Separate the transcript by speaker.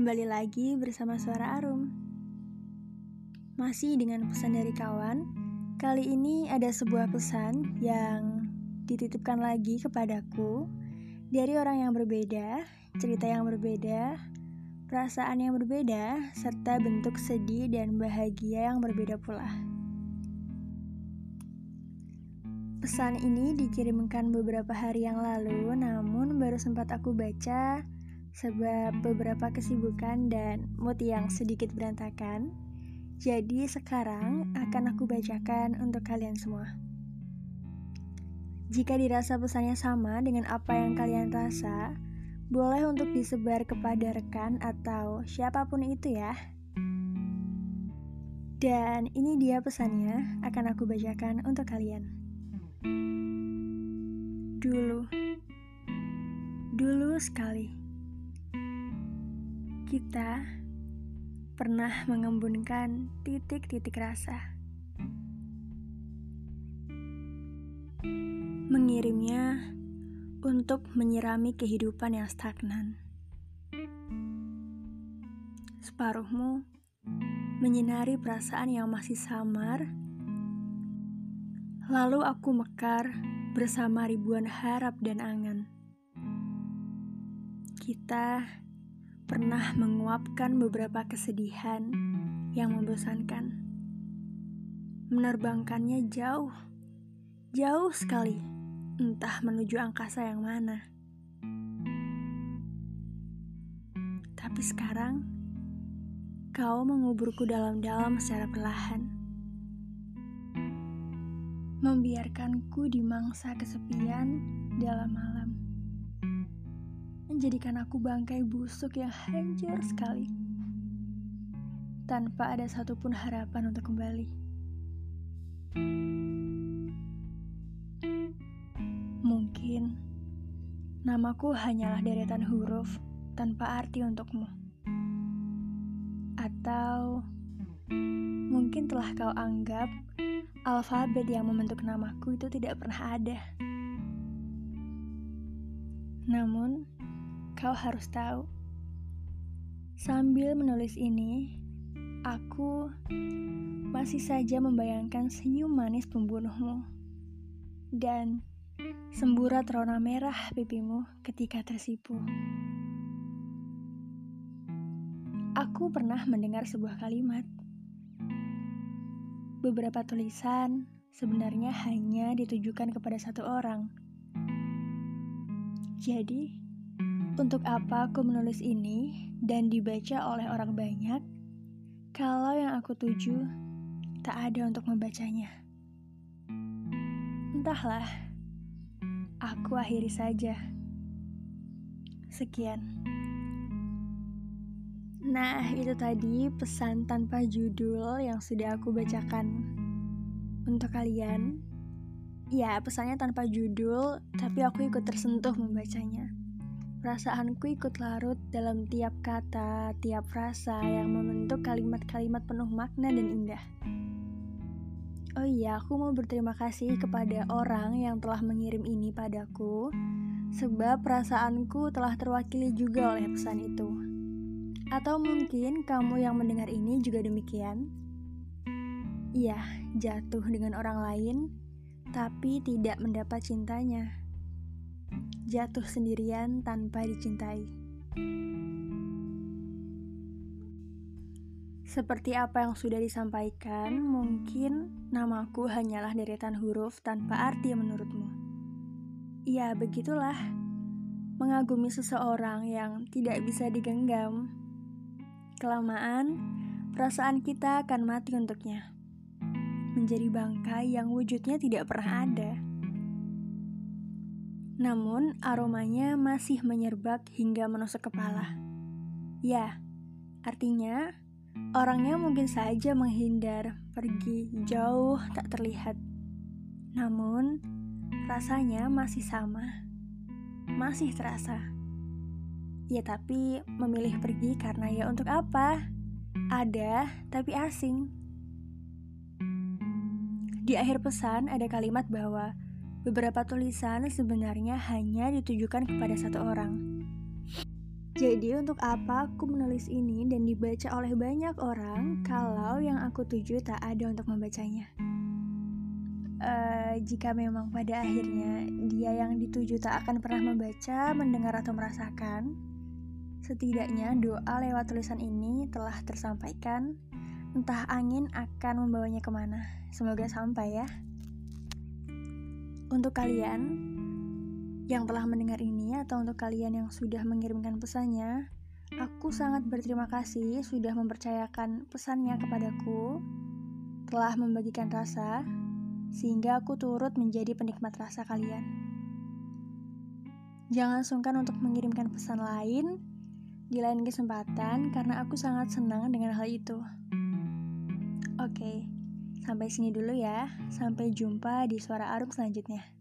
Speaker 1: Kembali lagi bersama Suara Arum. Masih dengan pesan dari kawan, kali ini ada sebuah pesan yang dititipkan lagi kepadaku dari orang yang berbeda, cerita yang berbeda, perasaan yang berbeda, serta bentuk sedih dan bahagia yang berbeda pula. Pesan ini dikirimkan beberapa hari yang lalu, namun baru sempat aku baca sebab beberapa kesibukan dan mood yang sedikit berantakan. Jadi sekarang akan aku bacakan untuk kalian semua. Jika dirasa pesannya sama dengan apa yang kalian rasa, boleh untuk disebar kepada rekan atau siapa pun itu ya. Dan ini dia pesannya akan aku bacakan untuk kalian. Dulu, dulu sekali kita pernah mengembunkan titik-titik rasa. Mengirimnya untuk menyirami kehidupan yang stagnan. Separuhmu menyinari perasaan yang masih samar. Lalu aku mekar bersama ribuan harap dan angan. Kita pernah menguapkan beberapa kesedihan yang membosankan. Menerbangkannya jauh, jauh sekali, entah menuju angkasa yang mana. Tapi sekarang, kau menguburku dalam-dalam secara perlahan. Membiarkanku di mangsa kesepian dalam malam menjadikan aku bangkai busuk yang hancur sekali. Tanpa ada satupun harapan untuk kembali. Mungkin namaku hanyalah deretan huruf tanpa arti untukmu. Atau mungkin telah kau anggap alfabet yang membentuk namaku itu tidak pernah ada. Namun, Kau harus tahu, sambil menulis ini, aku masih saja membayangkan senyum manis pembunuhmu dan semburat rona merah pipimu ketika tersipu. Aku pernah mendengar sebuah kalimat. Beberapa tulisan sebenarnya hanya ditujukan kepada satu orang. Jadi, untuk apa aku menulis ini dan dibaca oleh orang banyak kalau yang aku tuju tak ada untuk membacanya? Entahlah, aku akhiri saja. Sekian. Nah, itu tadi pesan tanpa judul yang sudah aku bacakan untuk kalian. Ya, pesannya tanpa judul, tapi aku ikut tersentuh membacanya. Perasaanku ikut larut dalam tiap kata, tiap frasa yang membentuk kalimat-kalimat penuh makna dan indah. Oh iya, aku mau berterima kasih kepada orang yang telah mengirim ini padaku, sebab perasaanku telah terwakili juga oleh pesan itu. Atau mungkin kamu yang mendengar ini juga demikian? Iya, jatuh dengan orang lain, tapi tidak mendapat cintanya jatuh sendirian tanpa dicintai. Seperti apa yang sudah disampaikan, mungkin namaku hanyalah deretan huruf tanpa arti menurutmu. Ya, begitulah. Mengagumi seseorang yang tidak bisa digenggam. Kelamaan, perasaan kita akan mati untuknya. Menjadi bangkai yang wujudnya tidak pernah ada namun aromanya masih menyerbak hingga menusuk kepala. Ya, artinya orangnya mungkin saja menghindar, pergi jauh tak terlihat. Namun, rasanya masih sama, masih terasa. Ya, tapi memilih pergi karena ya untuk apa? Ada, tapi asing. Di akhir pesan ada kalimat bahwa Beberapa tulisan sebenarnya hanya ditujukan kepada satu orang. Jadi untuk apa aku menulis ini dan dibaca oleh banyak orang kalau yang aku tuju tak ada untuk membacanya? Uh, jika memang pada akhirnya dia yang dituju tak akan pernah membaca, mendengar atau merasakan, setidaknya doa lewat tulisan ini telah tersampaikan. Entah angin akan membawanya ke mana. Semoga sampai ya. Untuk kalian yang telah mendengar ini atau untuk kalian yang sudah mengirimkan pesannya, aku sangat berterima kasih sudah mempercayakan pesannya kepadaku, telah membagikan rasa, sehingga aku turut menjadi penikmat rasa kalian. Jangan sungkan untuk mengirimkan pesan lain di lain kesempatan karena aku sangat senang dengan hal itu. Oke, sampai sini dulu ya. Sampai jumpa di suara Arum selanjutnya.